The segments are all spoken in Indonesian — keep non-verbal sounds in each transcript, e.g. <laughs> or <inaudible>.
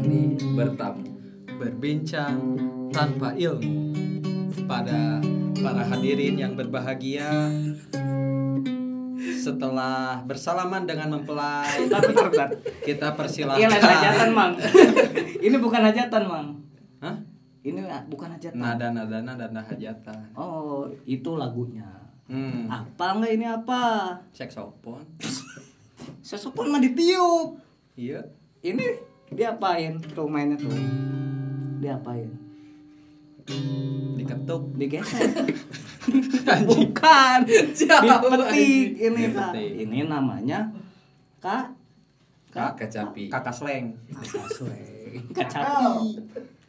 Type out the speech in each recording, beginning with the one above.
di bertamu berbincang tanpa ilmu pada para hadirin yang berbahagia setelah bersalaman dengan mempelai bentar. kita persilahkan Iya hajatan mang. <laughs> Ini bukan hajatan mang. Hah? Ini bukan hajatan. nada nada nada hajatan Oh itu lagunya. hmm. Apa enggak ini apa? saksofon Sesopon <laughs> mah ditiup. iya Ini diapain tuh mainnya tuh? Diapain? diketuk Digesek. <laughs> bukan. Dipetik ini Kak. Ini namanya Kak Kak kacapi kakak sleng. Kacapi.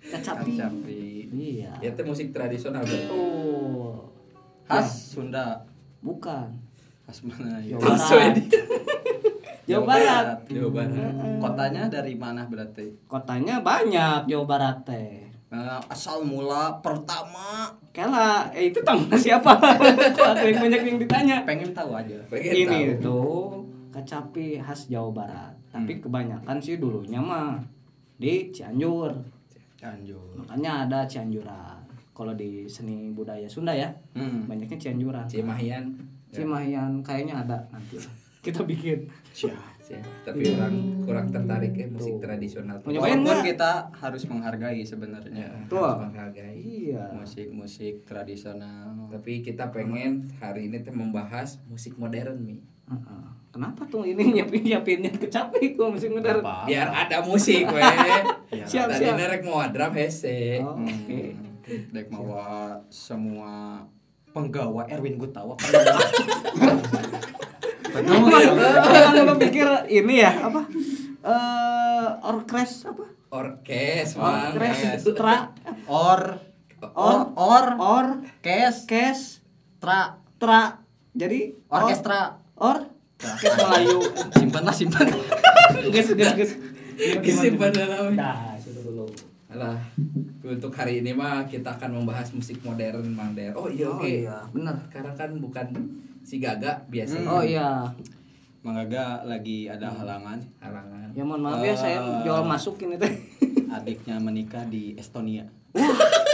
Kacapi. Kacapi. Iya. ya itu musik tradisional Oh. khas Sunda Bukan. khas mana ya <laughs> Jawa Barat. Jawa Barat. Jawa Barat kotanya dari mana berarti Kotanya banyak Jawa Barat teh. Nah, asal mula pertama Kela, eh itu tamu siapa? <laughs> Ada yang banyak yang ditanya. pengen tahu aja Pengen Ini tahu. tuh kacapi khas Jawa Barat. Tapi Hmm. kebanyakan sih dulunya mah di Cianjur. Cianjur Makanya ada Cianjuran. Kalau di seni budaya Sunda ya, hmm. banyaknya Cianjuran. Cimahian Cimahian kayaknya ada nanti. Kita bikin. Siap. Ya, tapi orang kurang tertarik ya musik tradisional Mau nyobain Walaupun nggak? kita harus menghargai sebenarnya ya, Tuh. harus menghargai Iya. musik-musik tradisional. tapi kita pengen hari ini tuh membahas musik modern mi Heeh. Kenapa tuh ini nyiapin nyiapinnya kecapi kok musik modern? Apa? biar ada musik we <laughs> Siap, tadi siap. nerek mau drum hese Oh, Oke. Hmm, Dek mawa semua penggawa Erwin Gutawa <laughs> Emang emang lo pikir ini ya apa? Eh orkes apa? orkes mang Orkestra or or or or kes kes tra tra. Jadi or- orkestra or kes Melayu. simpan lah simpan Ges ges ges. Disimpan dalam Nah, dulu. Alah, untuk hari ini mah kita akan membahas musik modern Mang Der. Oh iya Oh oke. iya, benar. Sekarang kan bukan si Gaga biasa. Oh iya. Manggaga lagi ada halangan Halangan. Ya mohon maaf ya saya Eh. jual masuk ini teh. <laughs> adiknya menikah di Estonia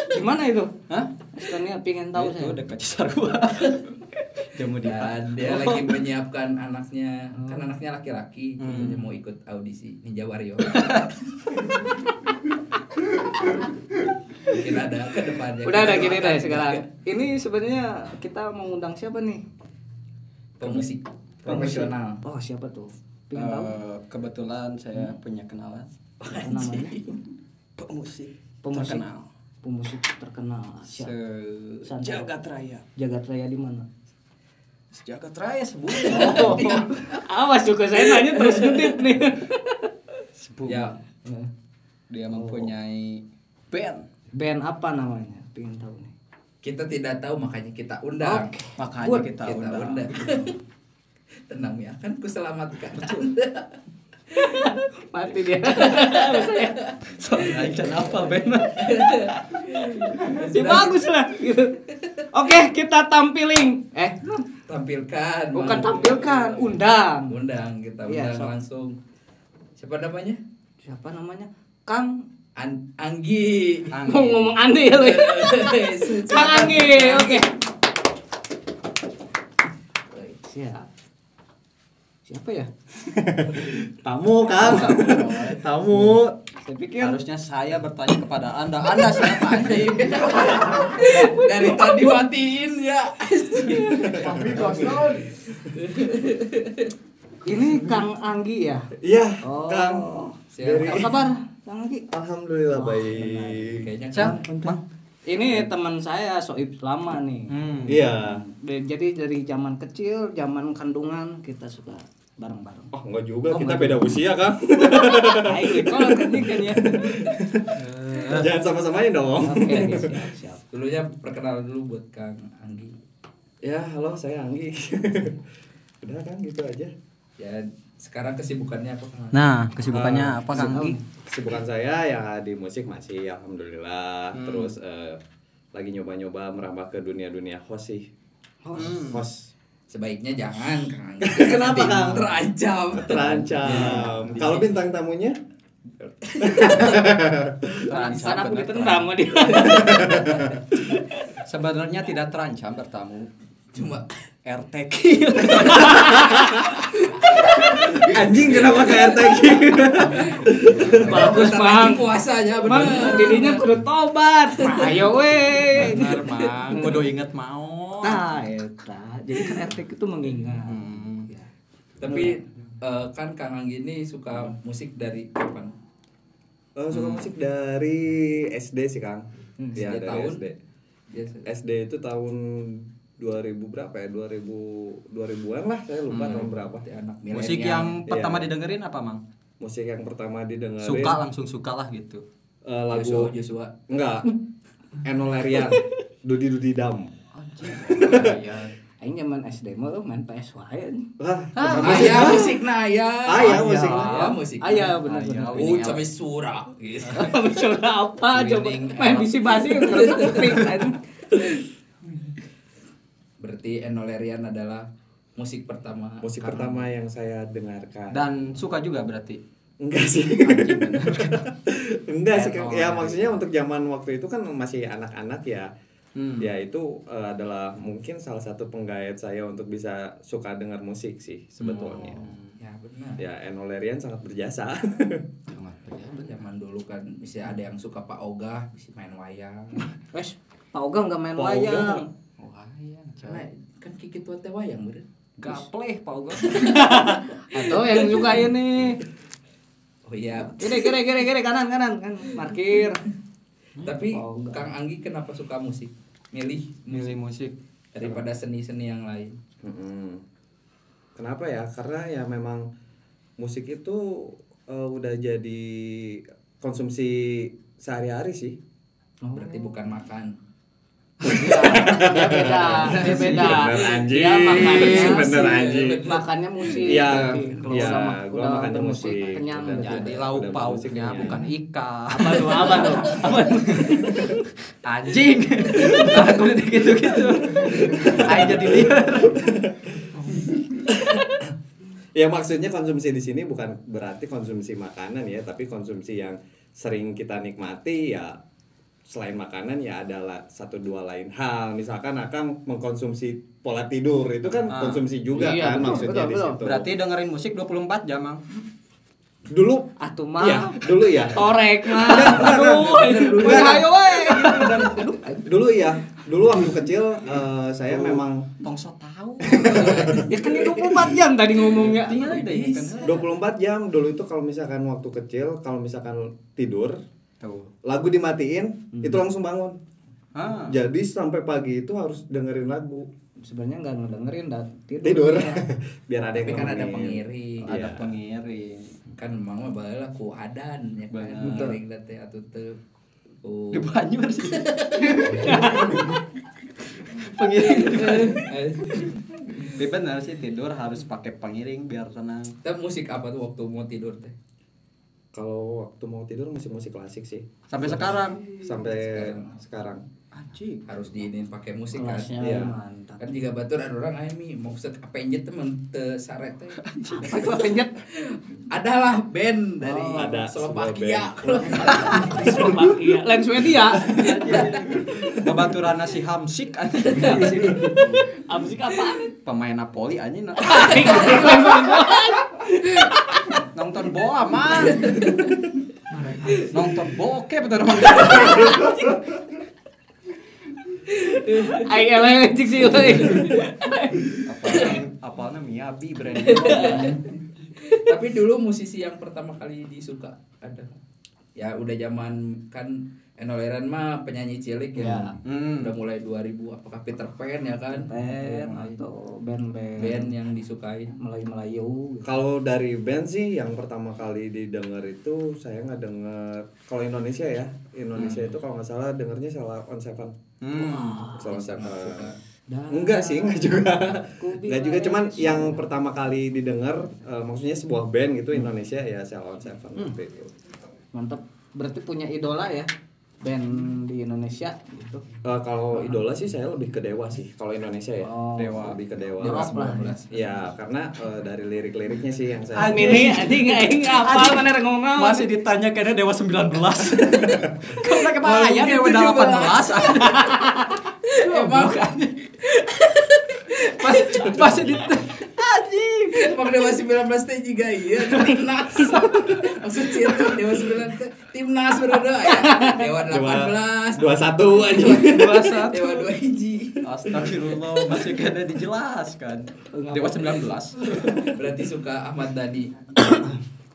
Gimana itu? Hah? Estonia pingin tahu itu saya. dekat Cisarua <laughs> jamu di Dan dia <laughs> lagi menyiapkan anaknya, kan anaknya laki-laki, Hmm. dia mau ikut audisi Ninja Warrior. Mungkin ada ke depannya. Udah ada gini deh sekarang. Ini sebenarnya kita mau undang siapa nih? Pemusik profesional. Oh siapa tuh? Pengen tahu? Eh, kebetulan saya punya kenalan Apa namanya? pemusik Pemusik. terkenal Pemusik terkenal. Siapa? se jagat raya Jagat Raya di mana? sejagat raya sebut Oh, <laughs> awas juga saya nanya terus ngedit nih. sebut Ya, dia mempunyai band Band apa namanya? Pengen tahu nih. Kita tidak tahu makanya kita undang. Oke. makanya Good. kita, Kita undang, undang. <laughs> Tenang ya, kan ku selamatkan Anda. <laughs> Mati dia. soalnya apa band Ya bagus lah gitu. Oke, kita tampilin. Eh, Tampilkan. bukan Mang. tampilkan, undang. Undang kita Iya, undang sok. langsung. Siapa namanya? Siapa namanya? Kang An Anggi. mau ngomong Andi ya lu. <laughs> Kang Anggi, oke. Siap. Siapa ya? <laughs> Tamu kan? Tamu. Saya pikir harusnya saya bertanya kepada anda anda siapa anjing <laughs> Dari tadi matiin ya. ini Kang Anggi ya. Iya, Oh. Kang. Apa kabar, Kang Anggi? Alhamdulillah Wah, baik. Kayaknya kan Ini teman saya Soib lama nih. hmm. Iya. Jadi dari zaman kecil, zaman kandungan kita suka bareng-bareng. Oh, enggak juga, Oh, kita enggak beda usia, Kang. <laughs> Ayo, kalau kan ya. <laughs> Jangan sama-samain dong. Oke, oke, siap, siap. <laughs> dulunya perkenalan dulu buat Kang Anggi. Ya, halo, saya Anggi. Udah kan gitu aja. Ya, sekarang kesibukannya apa nah kesibukannya Ah, apa kang Kesibukan saya ya di musik masih alhamdulillah. Hmm. Terus eh, lagi nyoba-nyoba merambah ke dunia-dunia host sih. Host. Host. Sebaiknya jangan Kang. <laughs> Kenapa, Kang? Terancam. Terancam. Di Kalau bintang tamunya <laughs> Terancam Sana aku ditendang sama dia. <laughs> Sebenarnya tidak terancam bertamu. Cuma RTQ. <laughs> Anjing kenapa ke RTQ? <laughs> Bagus, Mang. puasanya Mang, bener. dirinya kudu tobat. Ayo we. Benar, Mang. <laughs> Kudu inget mau. Nah, eta. Jadi kan RT itu mengingat. Hmm. Ya. Tapi eh, kan Kang Anggi ini suka musik dari kapan? Oh, suka musik dari SD sih, Kang. Hmm, Iya, SD dari tahun? SD. Biasa. SD itu tahun 2000 berapa ya? 2000 2000-an lah, saya lupa tahun berapa. Berarti anak Musik yang Iya. pertama didengerin apa, Mang? Musik yang pertama didengerin Suka langsung suka lah gitu. eh, lagu Joshua, Joshua. enggak. <laughs> Enolerian. Dudi Dudi Dam. Iya. Aing zaman SD mah main PS wae. Wah, Ah, sih? Ayah musik nah ya. Ayah musik. Ayah musik. Ayah benar Ayah. benar. Oh, cabai surah. Gitu. <laughs> Misalnya apa coba main bisi basi <laughs> terus Berarti Enolerian adalah musik pertama. Musik Kang pertama yang saya dengarkan. Dan suka juga berarti. Enggak sih. <laughs> Enggak sih. Ya maksudnya untuk zaman waktu itu kan masih anak-anak ya. Hmm. Ya itu eh, adalah mungkin salah satu penggait saya untuk bisa suka dengar musik sih sebetulnya. Ya benar. Ya Enolerian sangat berjasa. <laughs> Sangat berjasa. Zaman dulu kan bisa ada yang suka Pak Ogah, bisa main wayang. Wes, Pak Oga enggak main Pak Oga Karena coy. kan kiki tua teh wayang bener. Gapleh, Pak Ugo. <laughs> Atau yang suka ini. Oh iya. Kiri kiri kiri kiri kanan kanan kan parkir. Tapi Pak Oga. Kang Anggi kenapa suka musik? Milih Milih musik. daripada seni-seni yang lain. Mm-mm. Kenapa ya? Karena ya memang musik itu eh, udah jadi konsumsi sehari-hari sih. Berarti bukan makan. Dia beda, dia <laughs> beda. Bener, anjing. Dia makannya <laughs> Bener, anjing. Makannya musik. Iya, Kalau iya, gua makannya bermusik, musik. Kenyang Udah gitu. Jadi Udah lauk pauknya kenyang. bukan ikan. Apa tuh? Apa tuh? <laughs> Apa tuh? Anjing. Aku udah gitu-gitu. Ayo jadi liar. Ya maksudnya konsumsi di sini bukan berarti konsumsi makanan ya, tapi konsumsi yang sering kita nikmati ya selain makanan ya adalah satu dua lain hal. Misalkan akan mengkonsumsi pola tidur itu kan Ah. konsumsi juga Iya, kan betul, maksudnya betul, di betul. situ. Berarti dengerin musik 24 jam, Mang. dulu Atuh mah. Iya, dulu ya. Torek mah. Aduh. Wih, ayo we. Dulu ya. Dulu waktu kecil eh, saya memang Tong so tahu. <laughs> Ya kan 24 jam tadi ngomongnya. Tinggal deh ya kan. 24 jam dulu itu kalau misalkan waktu kecil kalau misalkan tidur Tuh. lagu dimatiin itu langsung bangun. Ah. Jadi sampai pagi itu harus dengerin lagu. Sebenarnya enggak ngedengerin dah tidur. Tidur. Ya. <laughs> Biar ada yang Tapi kan ada pengiring. Ada pengiring. Kan emang mah baheula ku adan ya kan. Pengiring da teh atuh teu Di Banyur sih. <laughs> pengiring. Tapi benar sih tidur harus pakai pengiring biar tenang. Tapi musik apa tuh waktu mau tidur teh? Kalau waktu mau tidur musik-musik klasik sih. Sampai sekarang. Sampai Sekarang. sekarang. Anjing. Harus diinin pakai musik kan. Kelasnya Iya. mantap. Kan jika batur ada orang ayo mi mau set apenjet temen te saret teh. Apa itu penjet? Adalah band dari Oh, ada Slovakia. Slovakia. <laughs> Lain Swedia. Babaturan si Hamsik <laughs> anjing. Apa? Pemain Napoli anjing. <laughs> Nonton bola <laughs> man. Nonton bokep betul emang. Ayo lah cik sih. Apalnya apalnya Miyabi brand. Tapi dulu musisi yang pertama kali disuka ada. Ya udah zaman kan Enoleran mah penyanyi cilik ya. Ya. Hmm. Udah mulai 2000 apakah Peter Pan ya kan? Band atau band-band Band yang disukai. Melayu-Melayu. Kalau dari band sih yang pertama kali didengar itu saya nggak denger kalau Indonesia ya Indonesia itu kalau nggak salah dengernya salah on seven Hmm. salah seven Dan enggak sih enggak juga enggak <laughs> juga cuman ya, yang pertama kali didengar eh, maksudnya sebuah band gitu Indonesia ya salah on seven Hmm. waktu itu Mantap. Berarti punya idola ya? Band di Indonesia gitu. Eh, kalau idola sih saya lebih ke dewa sih. Kalau Indonesia ya. Oh. Dewa. Lebih ke dewa. Dewa Rock lah. 19. Ya, karena eh, dari lirik-liriknya sih yang saya Ini anjing aing apa mana ngomong Masih ditanya kayaknya Dewa 19. Kamu lagi Oh, apa ya Dewa gitu <laughs> 18? Emang Pas masih ditanya. Emang Dewa 19 teh juga iya timnas. Maksud sih itu Dewa 19 teh timnas berdua ya. Dewa 18. 21 aja. 21. Dewa 2 hiji. Astagfirullah, masih kayaknya dijelaskan. Dewa 19. Berarti suka Ahmad Dhani.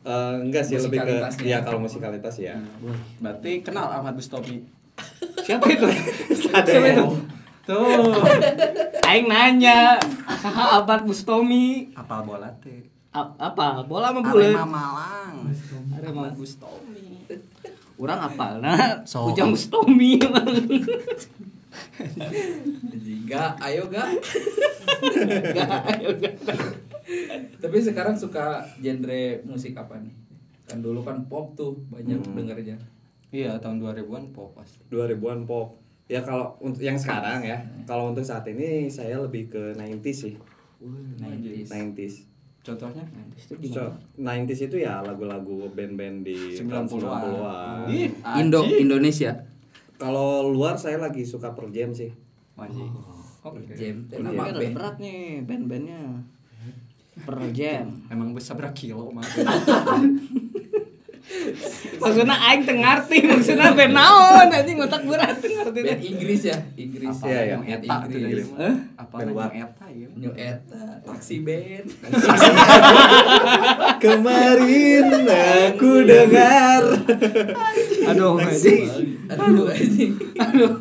Eh, enggak sih lebih ke ya kalau musikalitas ya. Berarti kenal Ahmad Bustomi. Siapa itu? Siapa itu? Tuh. Aing nanya, saha abad Bustomi? Apal bola teh. A- apa? Bola sama bulet? Arema Malang. Arema. Bustomi. Urang apal nah, So. Ujang Bustomi emang. Enggak, ayo gak. Tapi sekarang suka genre musik apa nih? Kan dulu kan pop tuh banyak Hmm. dengernya. Iya, tahun 2000-an pop pasti. 2000-an pop. Ya kalau untuk yang sekarang ya, kalau untuk saat ini saya lebih ke 90s sih. 90s. 90s. Contohnya? Itu So, gimana? 90s itu ya lagu-lagu band-band di tahun 90-an. 90-an. Ih, Indo. Indonesia. Kalau luar saya lagi suka per jam sih. Anjing. Oke. Jam. Iya. Nama Tapi apa? rada berat nih band-bandnya. Per jam. Emang bisa berapa kilo mah? <laughs> Maksudnya aing teu ngarti, maksudnya band naon anjing otak berat teu ngarti. Band Inggris ya, Inggris. Apa Iya, iya. yang eta Inggris. Eh? Apa yang eta ya? New Eta, Taksi Band. <laughs> Kemarin aku dengar. Aduh anjing. Aduh anjing. Aduh.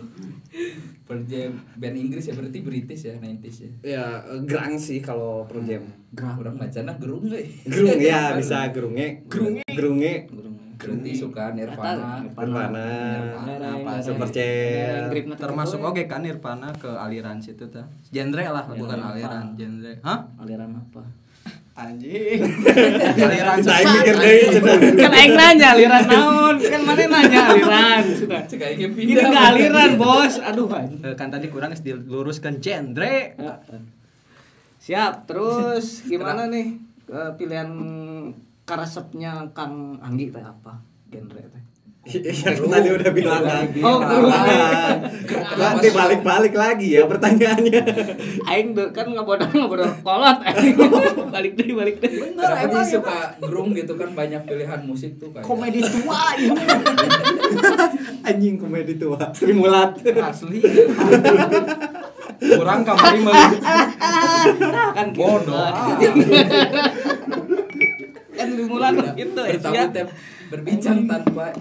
Jam band Inggris ya berarti British ya, 90s ya. Ya, grang sih kalau per jam. Orang bacana gerung gak Gerung ya bisa gerunge. Gerunge. Gerunge. Berarti suka Nirvana. Nirvana. apa, Supercell. Termasuk oke kan Nirvana ke aliran situ tah. Genre lah, bukan aliran, genre. Hah? Aliran apa? Anjing. <laughs> aliran Saya mikir deh cenah. Kan aing nanya aliran naon? Kan mana nanya aliran sudah. Cek Ini enggak aliran, Bos. Aduh anjing. Eh, kan tadi kurang harus diluruskan genre. Siap, terus gimana nih eh, pilihan karesepnya Kang Anggi teh apa? Genre teh. Yang tadi udah bilang kan. Oh, Nah, Nanti balik-balik lagi ya pertanyaannya. Aing tuh kan ngebodor ngebodor kolot aing. <laughs> balik deh, balik deh. Kenapa sih suka gerung gitu kan banyak pilihan musik tuh kayak Komedi tua <laughs> ini. Anjing komedi tua. Sri Mulat. Asli. Kurang kamari mah. <laughs> kan gitu. Bodoh. Kan dimulai gitu ya. tem berbincang tanpa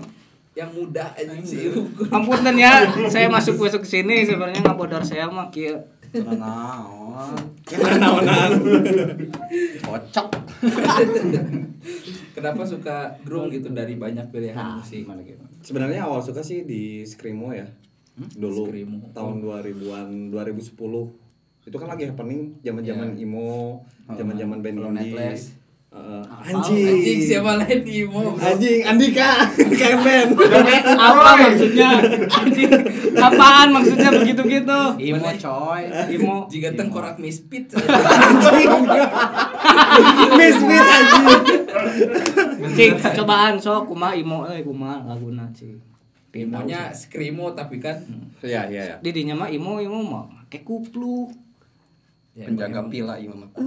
yang muda anjing sih Ampun ya, saya masuk masuk ke sini sebenarnya ngebodor saya mah kieu. Naon. Naonan. Kocok. kenapa suka gerung gitu dari banyak pilihan Nah, musik gimana gitu. Sebenarnya awal suka sih di Screamo ya. Dulu Screamo. tahun 2000-an 2010. Itu kan lagi happening zaman-zaman Iya. emo, zaman-zaman band indie. Apal, anjing. anjing siapa lain Imo? Anjing Andika <laughs> band. Apa maksudnya? Anjing. Apaan maksudnya begitu-gitu? Imo coy. Imo. jika tengkorak mispit Misfit <laughs> anjing. Cing, cobaan sok kumaha Imo euy kumaha laguna cing. Imonya skrimo tapi kan Iya, iya, iya. Di dinya mah Imo Imo mah kayak kupluk. ya, Penjaga pila ieu mah. <laughs>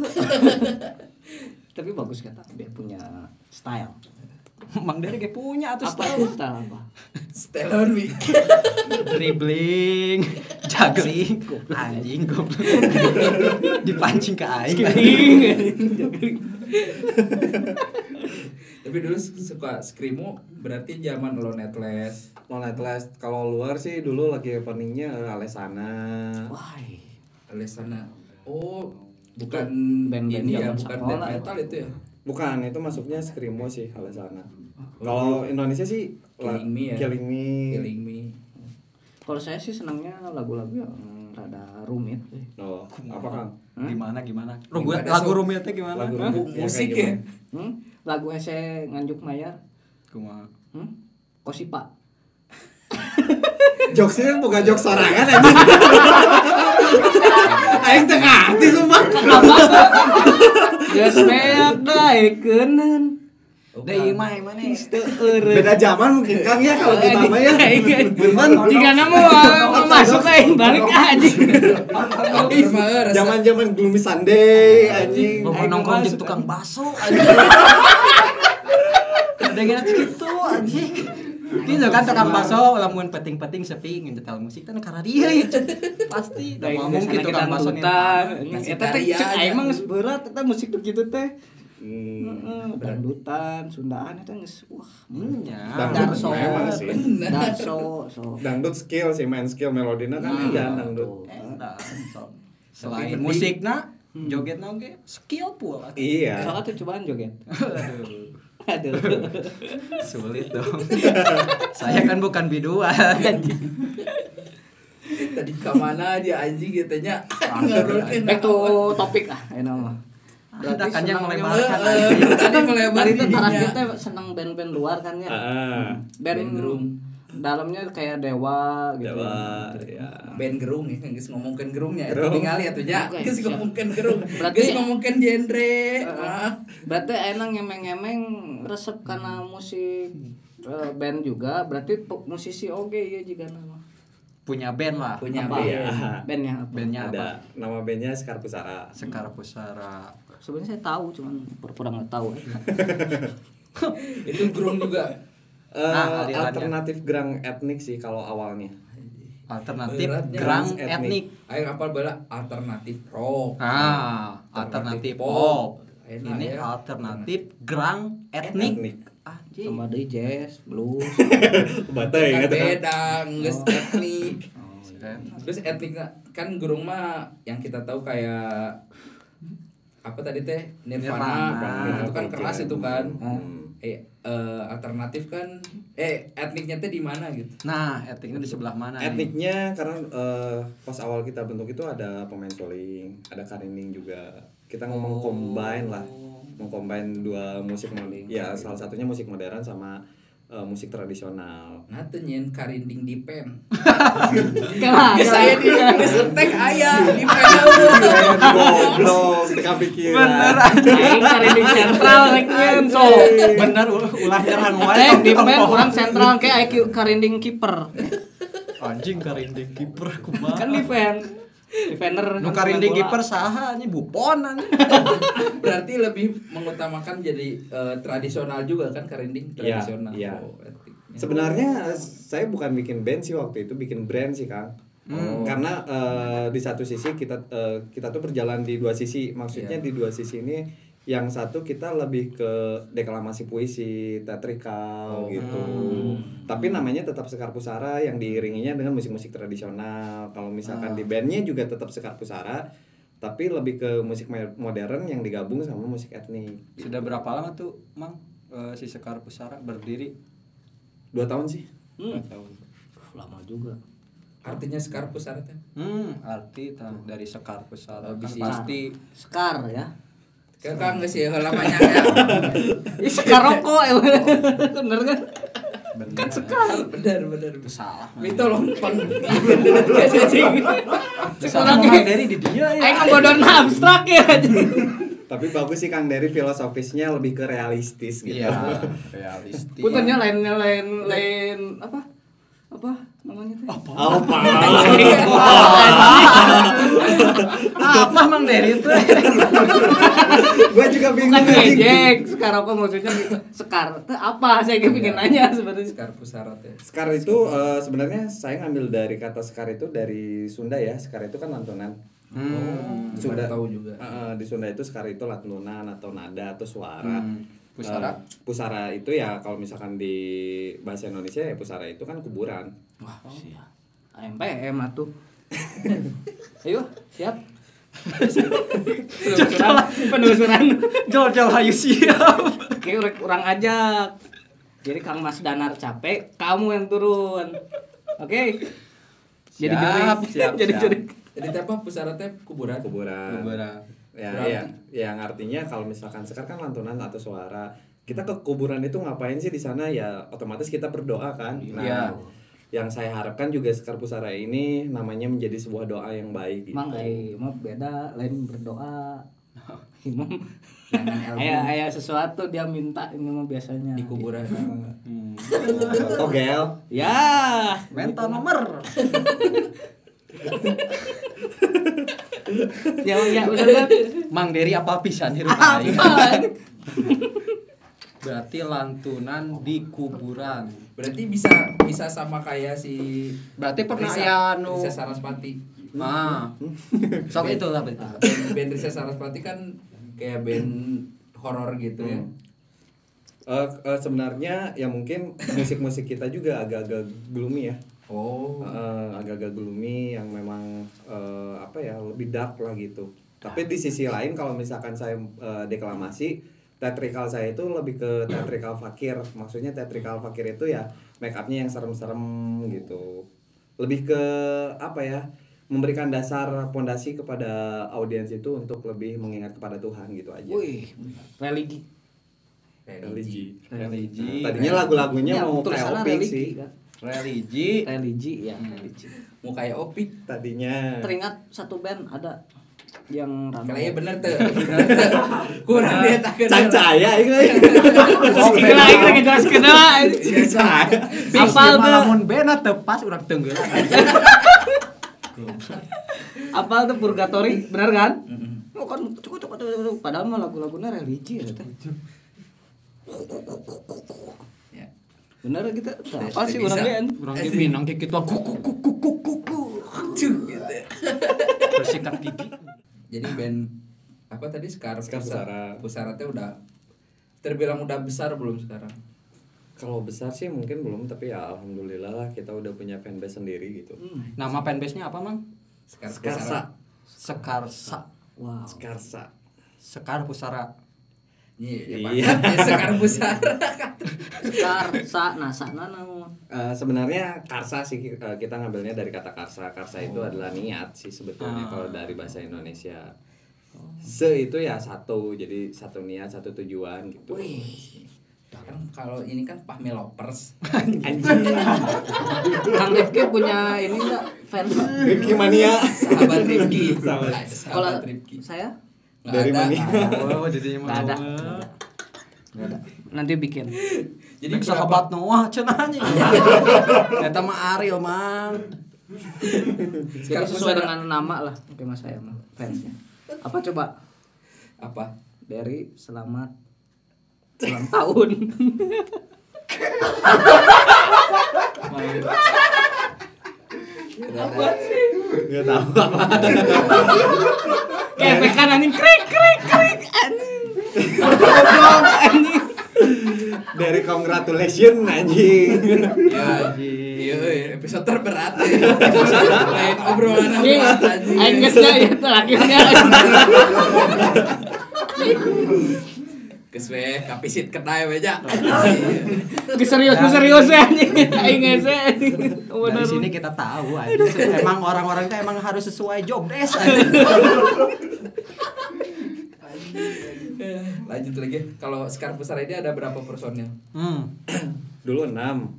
Tapi bagus kata dia punya style. <laughs> Mang Dere ge punya atuh Apa style. style apa? Stelon wi <laughs> dribbling, juggling, <laughs> anjing goblok. Dipancing ke aing. tapi dulu suka skrimo berarti zaman lo netless Non Atlas kalau luar sih dulu lagi openingnya eh, Alesana. Wah. Alessana oh bukan Band-band ini ya zaman bukan band metal itu ya Bukan, itu masuknya Screamo sih Alesana. Kalau Indonesia sih Killing Me ya? Killing Me. Killing Me Kalau saya sih senangnya lagu-lagu yang rada rumit. sih. Oh, apa Kang? Gimana gimana? Lu Gimana, lagu rumitnya gimana? Lagu rumit. Ya, musik ya gimana? Hmm? Lagu saya nganjuk mayar. Kumaha? Hmm? Kosipa. <laughs> Jokesnya bukan jokes sorangan aja. <laughs> Aing <laughs> teu ngarti sumpah. Geus beak daekeun. Deui mah mana. Beda zaman mungkin Kang ya kalau kita mah ya. Bener. Jika namu masuk aing balik aja. Zaman-zaman gloomy Sunday anjing. Bawa nongkrong jeung tukang baso anjing. Ada gana gitu anjing. Gitu kan tukang baso lamun peting-peting sepi ngejetal musik teh karena dia ya. Pasti da ngomong gitu tukang baso dangdutan. Ngasih Eta teh geus berat eta musik begitu teh. Hmm. Heeh, dangdutan, Sundaan eta geus wah. Hmm, ya. Dangdut memang sih. darso, so. <laughs> Dangdut skill sih main skill melodina kan Hmm. iya dangdut. So. Selain penting- musikna, jogetna oge skill pula. Iya. Soalnya tuh cobaan joget. <laughs> Aduh. Aduh. Sulit dong. Saya kan bukan biduan. Tadi ke mana aja anjing katanya ngerulkeun Back to topik ah, enak mah. Anda kan yang senang- melebarkan. Tadi melebar itu didinya. taraf kita seneng band-band luar kan ya. Ah, Band gerung. Dalamnya kayak Dewa gitu. Jawa ya. band gerung ya geus ngomongkeun gerungnya Gerung. ningali atuh nya Oke, geus siap. ngomongkeun gerung Berarti- geus ngomongkeun genre ah. Berarti enak ngemeng-ngemeng resep karena musik eh, band juga, berarti musisi oke ya jika nama. Punya band lah. punya Apa? band Iya. Bandnya apa? Bandnya Ada apa? nama bandnya Sekar Pusara. Sekar Pusara. Sebenarnya saya tahu, cuman pura-pura nggak tahu. <laughs> itu gerung juga Eh, Nah, alternatif gerang etnik sih kalau awalnya. Alternatif Beratnya. gerang Etnik. ayo apal bala alternatif rock Ah, alternatif pop. Enak Ini ya. alternatif gerang etnik. Etnik. Anjing. Tambah deui jazz, blues. <laughs> Batai kan gitu kan. beda geus etnik Eh, terus etnik kan gerung mah yang kita tahu kayak apa tadi teh Nirvana, Nirvana. itu kan keras itu kan Hmm. Eh eh, alternatif kan eh etniknya teh di mana gitu Nah, etniknya di sebelah mana? nih? Etniknya karena eh, pas awal kita bentuk itu ada pemain soling, ada karinding juga. Kita ngomong Oh. combine lah, mengcombine dua musik modern. Ya salah satunya musik modern sama eh, musik tradisional. nah teu nyeun karinding di pen Kalah. geus aya di geus entek aya di pen <laughs> Goblok, kita pikiran. Bener. Aing cari di sentral rek so. Bener ul- ulah nyerang wae. Aing di band kurang sentral kayak IQ karinding kiper. Anjing karinding kiper kumaha. Kan defend. Defender. Nu karinding main bola. kiper saha Buffon anjing. <laughs> berarti lebih mengutamakan jadi eh, tradisional juga kan karinding Iya, tradisional iya. Oh, etniknya. Sebenarnya saya bukan bikin band sih waktu itu, bikin brand sih Kang. Oh. Karena eh, di satu sisi kita eh, kita tuh berjalan di dua sisi. Maksudnya Iya. di dua sisi ini yang satu kita lebih ke deklamasi puisi, teatrikal Oh. gitu. Hmm. Tapi namanya tetap Sekar Pusara yang diiringinya dengan musik-musik tradisional. Kalau misalkan Ah. di bandnya juga tetap Sekar Pusara, tapi lebih ke musik mo- modern yang digabung sama musik etnik. Sudah berapa lama tuh, Mang? eh, si Sekar Pusara berdiri? Dua tahun sih. Hmm. Lama juga. artinya sekar pusara teh Hmm, arti dari Sekar Pusara kan pasti Sekar ya. Kayak kan nggak sih lamanya ya <laughs> Ih, sekar rokok ya. Bener kan? bener. Sekar. benar benar Itu salah. Mi tolong pang kayak cacing Mang dari di dia ya. Aing ngebodorna abstrak ya. Tapi bagus sih Kang dari filosofisnya lebih ke realistis gitu. Iya, <laughs> realistis. Puntennya lainnya lain lain apa? Apa Apa? Apa? Apa Mang Dery itu? Gue juga bingung Bukan anjing. ngejek, sekar rokok maksudnya sekar. Teh apa? Saya kayak pengen nanya sebenarnya. sekar pusara teh Sekar itu eh, sebenarnya saya ngambil dari kata sekar itu dari Sunda ya. Sekar itu kan lantunan. Hmm. Sudah Sunda tahu juga Eh, eh, di Sunda itu sekar itu lantunan atau nada atau suara. Hmm. Pusara? Eh, pusara itu ya kalau misalkan di bahasa Indonesia ya pusara itu kan kuburan. Wah, siap. AMPM atuh. <laughs> Ayo, siap. Penelusuran, penelusuran. Jol-jol hayu siap. Oke, kurang ajak. Jadi Kang Mas Danar capek, kamu yang turun. Oke. Jadi Siap, <laughs> Jadi siap. jadi teh apa pusara teh kuburan Kuburan. Kuburan. Ya, Berarti- ya, yang artinya kalau misalkan sekar kan lantunan atau suara. Kita ke kuburan itu ngapain sih di sana ya otomatis kita berdoa kan. Nah, Iya. yang saya harapkan juga Sekar Pusara ini namanya menjadi sebuah doa yang baik gitu. Mang mah beda lain berdoa. Imam ayah ayah sesuatu dia minta ini mah biasanya di kuburan. <laughs> Togel. Ya, Minta nomor. <laughs> ya ya udah kan. Mang Deri apa pisan hirup aing? Berarti lantunan di kuburan. Berarti bisa bisa sama kayak si Berarti pernah Risa- ya nu Risa Sarasvati. Ah. Sok itu lah betul. Band, band Risa Sarasvati kan kayak band horor gitu ya. Eh, eh, sebenarnya ya mungkin musik-musik kita juga agak-agak gloomy ya. Oh. Eh, agak-agak gloomy yang memang eh, apa ya lebih dark lah gitu. Tapi di sisi lain kalau misalkan saya eh, deklamasi teatrikal saya itu lebih ke teatrikal fakir. Maksudnya teatrikal fakir itu ya make upnya yang serem-serem gitu. Lebih ke apa ya? Memberikan dasar pondasi kepada audiens itu untuk lebih mengingat kepada Tuhan gitu aja. Wih, religi. Religi. Religi. Tadinya lagu-lagunya Ya, mau kayak religi sih. kan. Religi. Religi ya, religi. Mau kayak Opik. Tadinya. Teringat satu band ada yang rame. Kayaknya bener tuh. Bener. <laughs> Kurang dia tak kenal. Itu. Oke lah, ini lagi jelas kenal. Apal Apal tuh. lamun bena tepas urang tenggel. Apal tuh purgatory, benar kan? Oh kan cukup cukup cukup padahal mah lagu-lagunya religi ya teh. Ya. Bener kita apa sih Bisa. orangnya? Urang ge minang ge kitu kuku kuku kuku kuku. Gitu. Bersikat gigi. Jadi band apa tadi Sekar Sekar Pusara. Pusara teh udah terbilang udah besar belum sekarang? Kalau besar sih mungkin belum tapi ya alhamdulillah lah kita udah punya fanbase sendiri gitu. Nama fanbase-nya apa, Mang? Sekar Skarsa. Sekarsa. Wow. Skarsa. Sekar Pusara. Iya, Iya. iya. Sekar Pusara. Sekar, sa, nasa, nana. Eh, sebenarnya karsa sih eh, kita ngambilnya dari kata karsa. Karsa itu adalah niat sih sebetulnya Ah. kalau dari bahasa Indonesia. Se itu ya satu, jadi satu niat, satu tujuan gitu. Wih. Kan kalau ini kan Pahmelovers. Anjing. <laughs> Kang Rifki punya ini enggak fans? Rifki mania. Sahabat Rifki. Sahabat. Kalau Sahabat Rifki. saya Nggak Dari ada. ada. Oh, jadinya Nggak ada. Nggak ada. Nanti bikin. Jadi Jadi sahabat Noah anjing. Eta mah Ariel, Mang. Jadi Sekar sesuai dengan nama lah tema saya mah fansnya. Apa coba? apa? Dari selamat ulang tahun. Apa sih? Enggak tahu apa. Kayak kan anjing krik krik krik anjing. Goblok anjing. Dari congratulation anjing. Ya, iya, iya, episode terberat ya. Lain obrolan apa Iya, anjing. aing geus da ieu teh akhirnya. Geus we kapisit kedai we ja. Geus serius geus serius ya anjing. Aing geus anjing. Dari sini kita tahu anjing. Emang orang-orang itu emang harus sesuai job desk anjing. Lanjut lagi. Kalau Sekar Pusara ini ada berapa personil? Hmm. <clears throat> Dulu enam.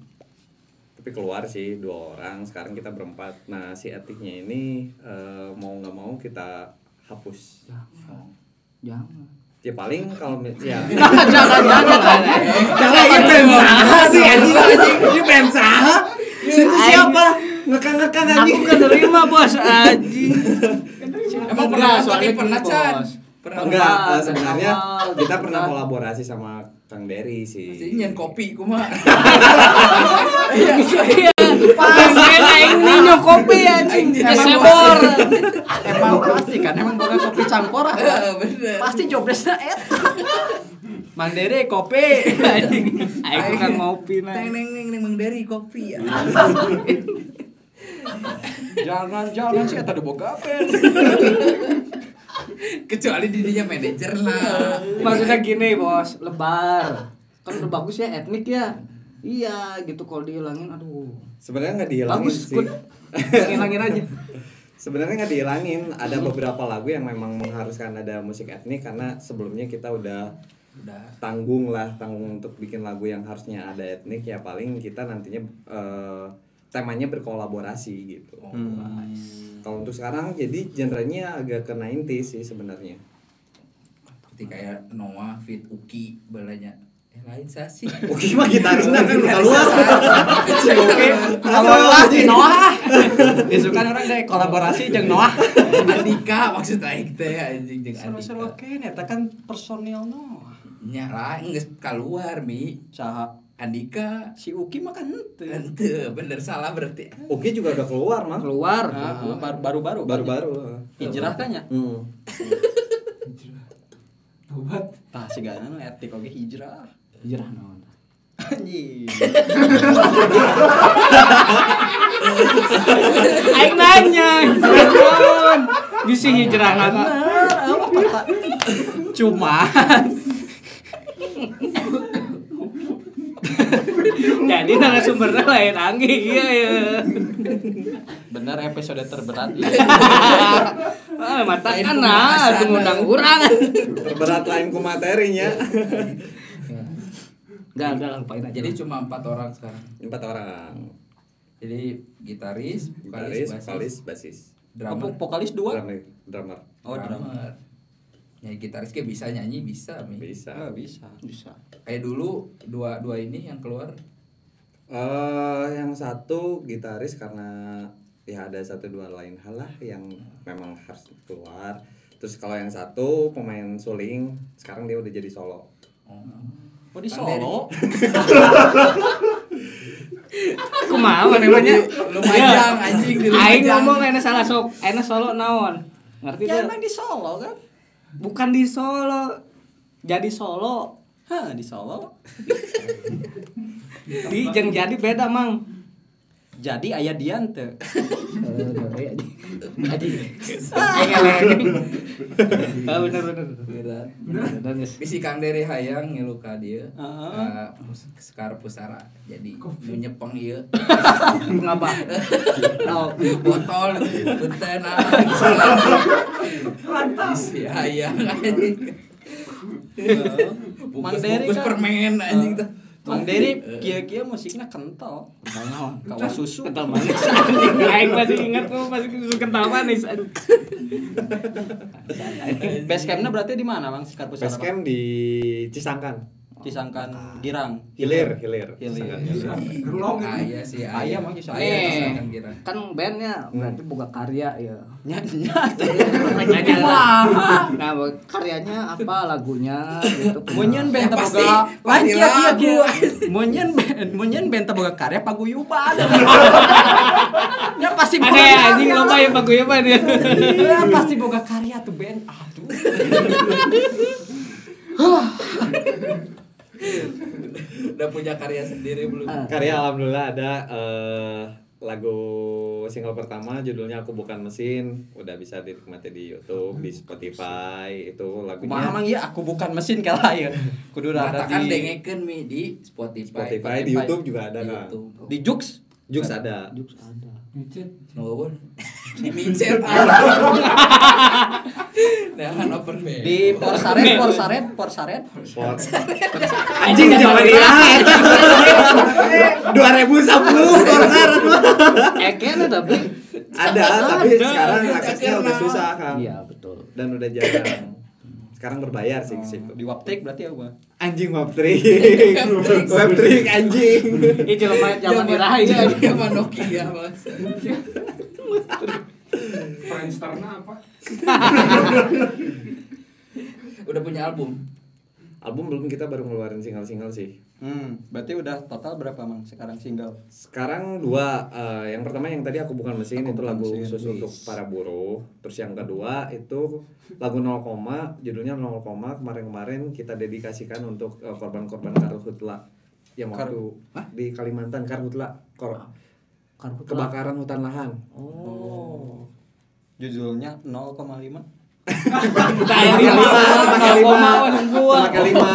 Tapi keluar sih dua orang. Sekarang kita berempat. Nah si etiknya ini eh, mau nggak mau kita hapus. Jangan. ya paling kalau ya. <laughs> Jangan jangan. jangan ini band saha sih ini band saha itu siapa? Ngekang ngekang anjing. Aku kenerima bos. <laughs> Anjing. Emang pernah soalnya pernah Chan? Pernah enggak Awal, sebenarnya awal, kita pernah kan. kolaborasi sama Kang Dery sih nyen kopi kumaha. Iya. Pas aing ninyo kopi anjing. Aing Sebor. Emang pasti kan emang boga kopi campur ah. Eh, Bener. Pasti job desk-nya eta. Mang Dede kopi. Anjing. Aing tukang ngopi nah. Neng neng neng neng Mang Dari kopi ya. <laughs> Jangan jangan sih eta boga band. <laughs> Kecuali dirinya manajer lah. Maksudnya gini bos, lebar. Kan udah bagus ya etnik ya. Iya gitu kalau dihilangin aduh. sebenarnya nggak dihilangin Bagus, sih. Hilangin <laughs> aja. sebenarnya nggak dihilangin ada beberapa lagu yang memang mengharuskan ada musik etnik karena sebelumnya kita udah Udah. tanggung lah tanggung untuk bikin lagu yang harusnya ada etnik ya paling kita nantinya eh, temanya berkolaborasi gitu. Hmm. Kalau untuk sekarang jadi genrenya agak ke 90s sih sebenarnya. Seperti kayak Noah fit Uki balanya. Eh lain saya sih. <laughs> Oke mah gitarisnya kan keluar. Oke, Noah, Noah. Disukan orang deh kolaborasi jeung Noah. Andika maksud aing teh anjing jeung Seru-seru Andika. kene eta kan personil Noah. Nya lah geus keluar mi. Saha Andika si Uki mah kan henteu. Ente bener salah berarti. Oke juga udah keluar mah. Keluar. Ah, ah, baru- baru-baru. Baru-baru. Hijrah kan ya? Hmm. <laughs> Tobat. Tah sigana nu etik oge hijrah. Hijrah naon. Anjing. <laughs> Aing nanya, hijrah naon? Bisi hijrah naon? Bener, apa kata? Cuman <laughs> Jadi narasumbernya lain anggi iya ya. bener episode terberat ya. <laughs> Ah, mata kan nah, ngundang urang. Terberat lain ku materinya. Enggak, enggak lupain aja. Jadi cuma empat orang sekarang. Empat orang. Jadi gitaris, Gitaris, vokalis, vokalis, basis, basis. drummer, Apa vokalis dua? Drummer. drummer. Oh, drummer. Ya gitaris kayak bisa nyanyi bisa mi. Bisa. Ah, bisa. bisa. Kayak dulu dua dua ini yang keluar eh yang satu gitaris karena ya ada satu dua lain hal lah yang memang harus keluar. Terus kalau yang satu pemain suling, sekarang dia udah jadi solo. Oh di Solo. <laughs> Kumaha namanya? Lumajang anjing di Lumajang. Aing ngomong enak salah sok, enak solo naon. Ngerti Ya tuh? emang di Solo kan? Bukan di Solo. Jadi Solo. Hah, di Solo. <laughs> Di jeung jadi beda, Mang. Jadi ayah Dian teu. <laughs> Jadi. Ah bener bener. Bener. Bisi Kang Dere hayang ngilu ka dieu. Heeh. Ka mus- Sekar Pusara. Jadi nyepeng ieu. <laughs> Ngapa? No. Botol punten ah. Bisi hayang anjing. Mang Dery Bungkus kan- permen anjing tuh. Mang Dery kia-kia musiknya kental. Naon? Kawa susu. Kental <laughs> manis. Aing masih ingat tuh masih susu kental manis. Aduh. Base campnya berarti di mana, Bang? Sikar Pusara. Base camp di Cisangkan. Cisangkan Girang. Hilir, hilir. Hilir. Cisangkan hilir. Gerulong Ah, iya sih. Ayah mah kisah Ayah Eh, Cisangkan Gira. kan bandnya berarti buka karya ya. Nyanyi. Nanya lah. Nah, karyanya apa lagunya gitu. Munyen benta <laughs> Ya, pasti- boga kia lagu. Munyen ben- munyen benta boga karya paguyuban. Ya pasti boga. Aneh anjing loba ya paguyuban ya. Ya pasti boga karya tuh band. Aduh. <laughs> Udah punya karya sendiri belum? Ah. Karya alhamdulillah ada eh, lagu single pertama judulnya Aku Bukan Mesin udah bisa dinikmati di YouTube, di Spotify itu lagunya. Kumaha mang ieu aku bukan mesin kala ya. Kudu ada Katakan di dengekeun mi di Spotify. Spotify di YouTube juga ada Di kan. YouTube. di Jux. Jux ada. Jux ada. Micet. Nuhun. Di micet. Jangan <laughs> open bed. Di Porsaret, Porsaret, Porsaret. Anjing zaman dia. 2010 konser Eh kayaknya tapi. ada tapi sekarang aksesnya udah susah kan Iya betul. dan udah jarang sekarang berbayar sih situ Di Waptek berarti ya, Bang. anjing webtrick <laughs> webtrick anjing Ih jelema zaman iraha ya. Zaman Nokia mas. Friendster-nya apa? Udah punya album. album belum kita baru ngeluarin single-single sih Hmm, berarti udah total berapa, Mang? Sekarang single. sekarang dua eh, yang pertama yang tadi aku bukan mesin Aku itu Bukan lagu Mesin, khusus wis. untuk para buruh terus yang kedua itu lagu 0, judulnya 0, kemarin-kemarin kita dedikasikan untuk eh, korban-korban karhutla yang Kar- waktu di Kalimantan karhutla kor Karhutla. kebakaran hutan lahan Oh. Judulnya 0,5. Di lima, pakai lima. koma pakai lima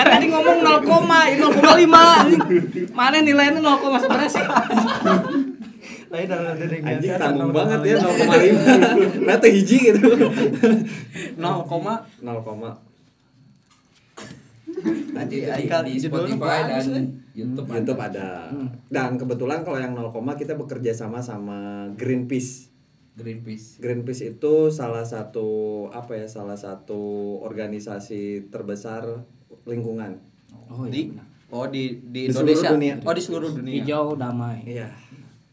Kan tadi ngomong 0, ini 0,5. Mana nilainya 0, seberapa sih? Lain dalam diri anjing tanggung banget ya 0,5 nah teh hiji gitu 0, 0, Nanti Di- Spotify dan. YouTube ada. YouTube ada. Dan kebetulan kalau yang 0, kita bekerja sama sama Greenpeace. Greenpeace. Greenpeace itu salah satu apa ya salah satu organisasi terbesar lingkungan. Oh di iya. oh di di Di seluruh Indonesia dunia. oh di seluruh dunia Hijau damai. Iya.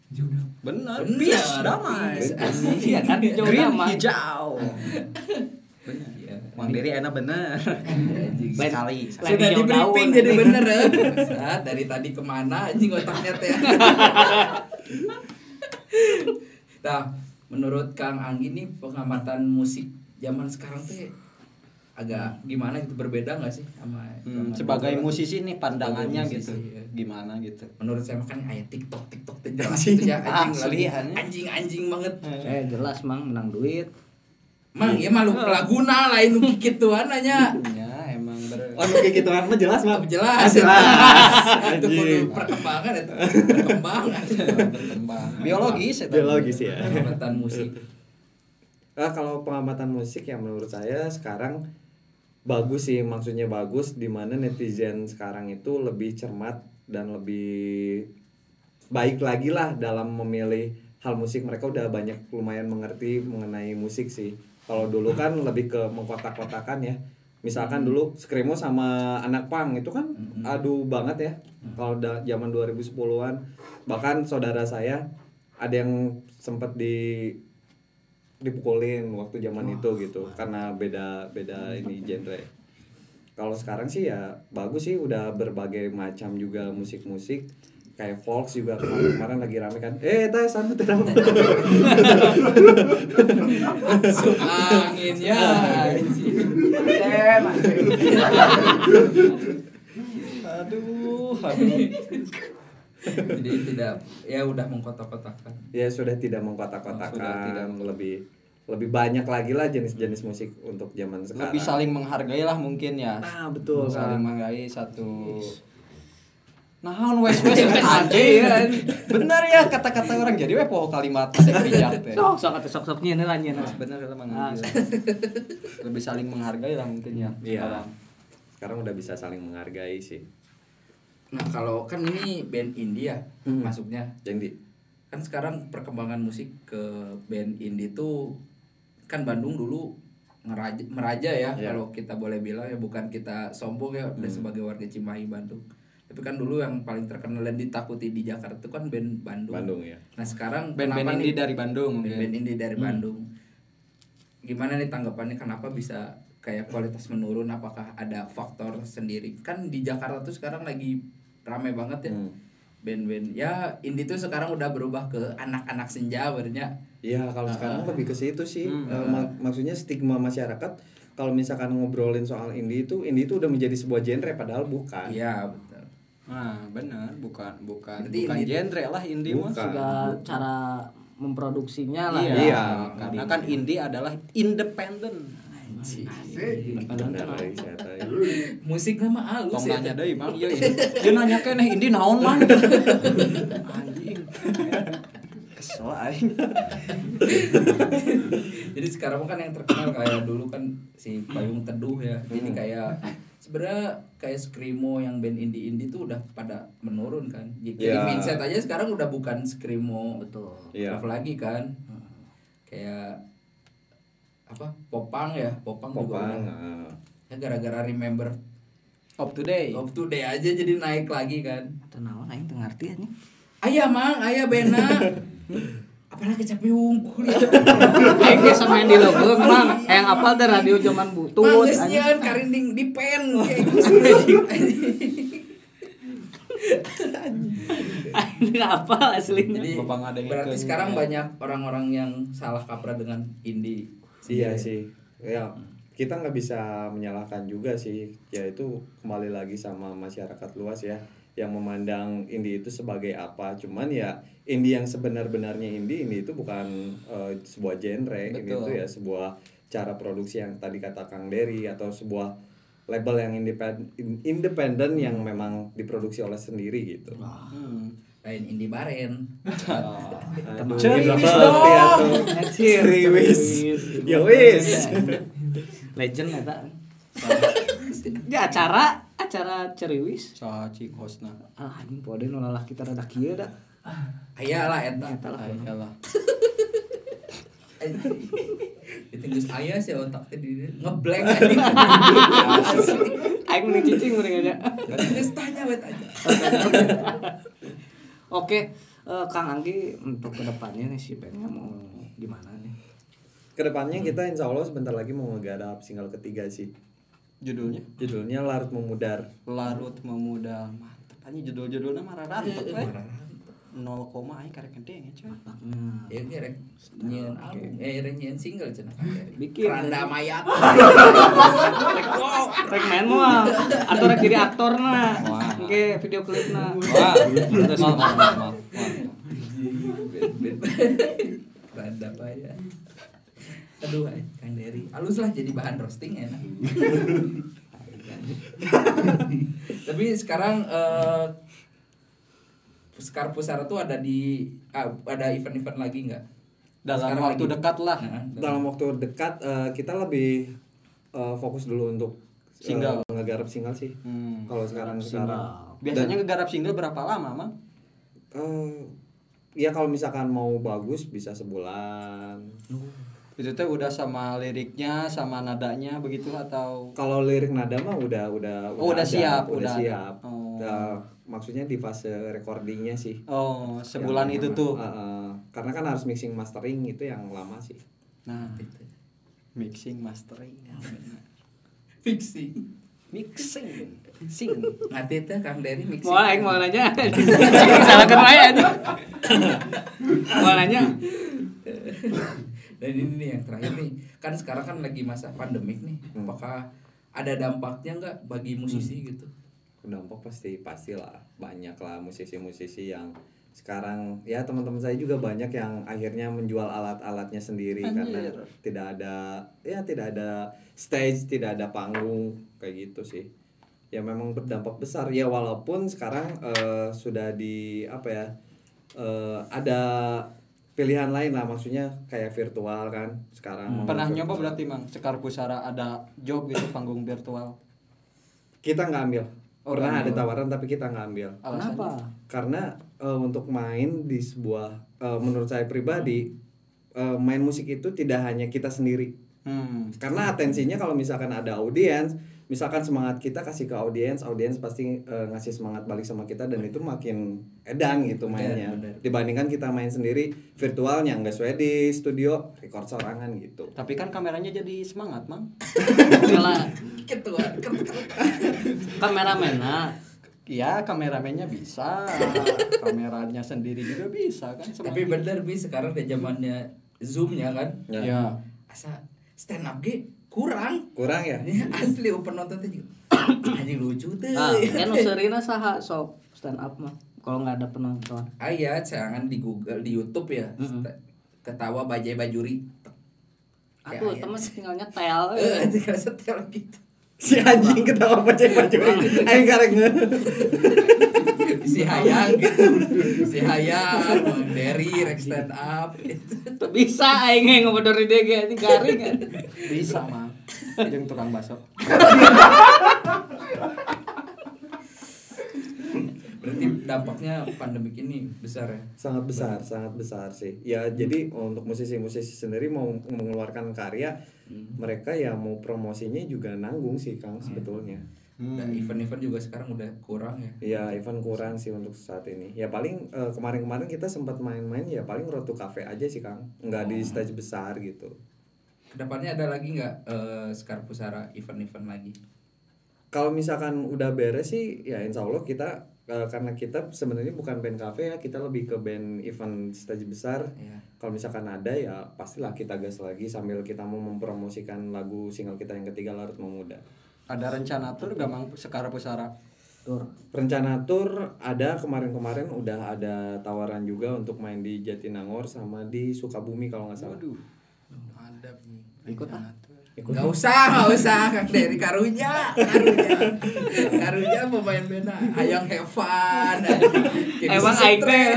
benar Benar. peace damai Iya kan hijau green damai. hijau benar Iya. Mang Diri enak bener sekali Sudah di briefing jadi bener ya. Saat dari tadi ke mana anjing otaknya teh. <laughs> nah, menurut Kang Anggi nih pengamatan musik zaman sekarang teh agak gimana gitu berbeda nggak sih sama Hmm, sebagai dulu? musisi nih pandangannya Sebagai gitu musisi, iya. gimana gitu menurut saya makan ayat TikTok TikTok jelas itu ya <laughs> anjing Asli, lagi anjing. anjing anjing banget Eh jelas mang menang duit. mang ya malu laguna lain nu kikituan Oh, kayak gitu kan mah jelas mah. jelas. Jelas. itu kudu perkembangan itu perkembangan. Berkembang biologis ya Biologis ya. pengamatan musik. Ah, kalau pengamatan musik yang menurut saya sekarang bagus sih maksudnya bagus di mana netizen sekarang itu lebih cermat dan lebih baik lagi lah dalam memilih hal musik. Mereka udah banyak lumayan mengerti mengenai musik sih. Kalau dulu kan lebih ke mengkotak-kotakan ya misalkan dulu Screamo sama anak pang itu kan aduh banget ya kalau da- zaman 2010-an bahkan saudara saya ada yang sempat di dipukulin waktu zaman itu gitu karena beda beda ini genre. Kalau sekarang sih ya bagus sih udah berbagai macam juga musik-musik. Kayak folk juga kemarin, kemarin lagi rame kan eh teh sana teh Masuk angin ya <laughs> anjing. Aduh aduh jadi tidak ya udah mengkotak-kotakan. Ya sudah tidak mengkotak-kotakan. Tidak lebih lebih banyak lagi lah jenis-jenis musik untuk zaman sekarang. Lebih saling menghargai lah mungkin ya. Nah betul. Saling menghargai satu Naon wes wes <laughs> aja bener ya kata-kata orang. Jadi weh poho kalimat yang bijak teh <laughs> Sok sok atau sok sok nyeun lah. Nyeun. bener lah Mang Ah, <laughs> lebih saling menghargai lah mungkin ya Iya. sekarang. sekarang udah bisa saling menghargai sih. Nah kalau kan ini band indie ya Hmm. masuknya. Jadi kan sekarang perkembangan musik ke band indie tuh kan Bandung dulu ngeraja, meraja ya Iya. kalau kita boleh bilang ya bukan kita sombong ya udah sebagai warga Cimahi Bandung tapi kan dulu yang paling terkenal dan ditakuti di Jakarta itu kan band Bandung. Bandung ya Nah sekarang band-band indie nih- dari Bandung mungkin band-band indie dari Hmm. Bandung. Gimana nih tanggapannya kenapa bisa kayak kualitas menurun? Apakah ada faktor sendiri? Kan di Jakarta tuh sekarang lagi rame banget ya Hmm. band-band. Ya indie tuh sekarang udah berubah ke anak-anak senja bernya. Iya kalau sekarang lebih ke situ sih Hmm. Eh, mak- maksudnya stigma masyarakat kalau misalkan ngobrolin soal indie itu indie itu udah menjadi sebuah genre padahal bukan Iya betul. Nah benar bukan bukan Berarti bukan indie- genre lah indie mah Bukan. Juga cara memproduksinya lah. iya, ya. Iya. karena kan indie adalah independen. Musik nama halus Tong ya. nanya deui Mang ieu dia nanya keneh indie naon Mang anjing kesel aing Jadi sekarang kan yang terkenal kayak dulu kan si Payung Teduh ya. Jadi kayak sebenarnya kayak Screamo yang band indie-indie tuh udah pada menurun kan. Jadi Iya. mindset aja sekarang udah bukan Screamo Betul. Iya. rock lagi kan. Kayak apa? Popang ya, Popang, juga Popang udah. eh, Ya gara-gara remember up to date Up to Day aja jadi naik lagi kan. Itu naon aing teu anjing. Ayah mang, ayah bena. <laughs> Apalagi capek wungkul ya. Aing ge sama yang di logo mang, yang apal teh radio zaman butut geus karinding di pen. Kayak gitu. Aing <laughs> apa aslinya. Jadi Babang ada yang berarti sekarang banyak orang-orang yang salah kaprah dengan indie. iya. sih. Ya kita nggak bisa menyalahkan juga sih. Ya itu kembali lagi sama masyarakat luas ya yang memandang indie itu sebagai apa cuman ya indie yang sebenar-benarnya indie indie itu bukan eh, sebuah genre ini itu ya sebuah cara produksi yang tadi kata Kang Dery atau sebuah label yang independen independen yang memang diproduksi oleh sendiri gitu Hmm. Lain indie baren. <laughs> Aduh, Ceriwis dong. seperti itu. Anjir, Ceriwis. Ya wis. Legend eta. Di acara acara ceriwis Cacing hostna. ah anjing pode nu lalah kita rada kieu da Aya lah eta. Eta lah. Ayolah. <laughs> Itu geus aya sih otak teh di ngeblank anjing. <laughs> aing mending cicing mending aja Geus tanya we tanya. <laughs> oke eh, Kang Anggi untuk ke depannya nih si bandnya mau gimana nih Ke depannya kita insya Allah sebentar lagi mau ngegarap single ketiga sih. Judulnya Judulnya Larut Memudar. Larut Memuda. Mantap aja judul-judulnya mah rarantep we. 0, aing karek gede ya. Hmm. Ya ge rek nyeun album, eh rek nyeun single cenah. Bikin. Keranda mayat. <laughs> rek main mah <laughs> atau rek jadi aktor na Wah. oke video Wah, maaf, maaf, maaf, maaf. Keranda mayat. Aduh, ay, Kang Dery. Halus lah jadi bahan roasting enak. Tapi sekarang eh Sekar Pusara tuh ada di ah, ada event-event lagi nggak? Dalam Sekarang waktu lagi. dekat lah. Nah, Dalam waktu dekat eh, kita lebih eh, fokus dulu untuk Single. ngegarap single sih. Hmm. Kalau sekarang sekarang Biasanya ngegarap single berapa lama, Mang? eh, ya kalau misalkan mau bagus bisa sebulan. Itu teh udah sama liriknya, sama nadanya begitu atau Kalau lirik nada mah udah udah Oh, udah ada, siap, udah, udah ada. siap. Oh. Udah, maksudnya di fase recordingnya sih. Oh, sebulan Yang- itu tuh. Eh, eh, karena kan harus mixing mastering itu yang lama sih. Nah, mixing mastering. <laughs> Fixing. Mixing. Sing. Nanti teh Kang Dery mixing. mau aing mau nanya <laughs> salahkan wae anjing <laughs> mau nanya Dan ini nih yang terakhir nih, kan sekarang kan lagi masa pandemik nih. Hmm. Apakah ada dampaknya nggak bagi musisi gitu? dampak pasti pastilah banyak lah musisi-musisi yang sekarang ya teman-teman saya juga banyak yang akhirnya menjual alat-alatnya sendiri karena Anjir. tidak ada ya tidak ada stage tidak ada panggung kayak gitu sih ya memang berdampak besar ya walaupun sekarang eh, sudah di apa ya eh, ada pilihan lain lah maksudnya kayak virtual kan sekarang Pernah Virtual. nyoba berarti, Mang? Sekar Pusara ada job gitu <coughs> panggung virtual. kita nggak ambil Oh, pernah nggak ada ambil. tawaran tapi kita nggak ambil Alasannya? kenapa karena eh, untuk main di sebuah eh, menurut saya pribadi eh, main musik itu tidak hanya kita sendiri Hmm. karena atensinya kalau misalkan ada audiens misalkan semangat kita kasih ke audiens audiens pasti eh, ngasih semangat balik sama kita dan itu makin edan gitu mainnya benar. dibandingkan kita main sendiri virtualnya nggak sesuai di studio record sorangan gitu Tapi kan kameranya jadi semangat, Mang. <laughs> Kela Ketua, ketua. kameramena Iya, kameramennya bisa. Kameranya sendiri juga bisa kan. Tapi bener bi sekarang di zamannya zoomnya kan, ya. Ya. asa stand up ge kurang. kurang ya Ya, asli penonton teh juga. <coughs> Anjing lucu tuh. ah kan userina saha sok stand up mah kalau nggak ada penonton Aya jangan di Google di YouTube ya. Mm-mm. Ketawa bajai bajuri. Kayak temen tinggal nyetel. Eh, <laughs> tinggal setel gitu. si anjing ketawa pacek baju <laughs> aing karek nge <laughs> Si Hayang gitu. Si Hayang, Derry, rek stand up gitu. Tuh bisa aing ngobodor ide ge anjing garing kan. Bisa, Mang. Jeung tukang bakso. Berarti dampaknya pandemik ini besar ya. sangat besar sangat besar sih. Ya jadi untuk musisi-musisi sendiri mau mengeluarkan karya mereka ya mau promosinya juga nanggung sih kang sebetulnya. Dan event-event juga sekarang udah kurang ya. ya event kurang sih untuk saat ini. Ya paling eh, kemarin-kemarin kita sempat main-main ya paling road to cafe aja sih kang. Nggak di stage besar gitu Ke depannya ada lagi nggak eh, Sekar Pusara event-event lagi? kalau misalkan udah beres sih ya insya Allah kita eh, karena kita sebenarnya bukan band cafe ya kita lebih ke band event stage besar Ya. kalau misalkan ada ya pastilah kita gas lagi sambil kita mau mempromosikan lagu single kita yang ketiga Larut Memuda. Ada rencana tur gak, Mang? Sekar Pusara. Tur. Rencana tour ada kemarin-kemarin udah ada tawaran juga untuk main di Jatinangor sama di Sukabumi kalau nggak salah. Waduh. Ada nih. Ikut ah. Ikut. Gak usah, gak usah Kang Dery karunya, karunya, karunya pemain bena, hayang have fun. Emang aing teh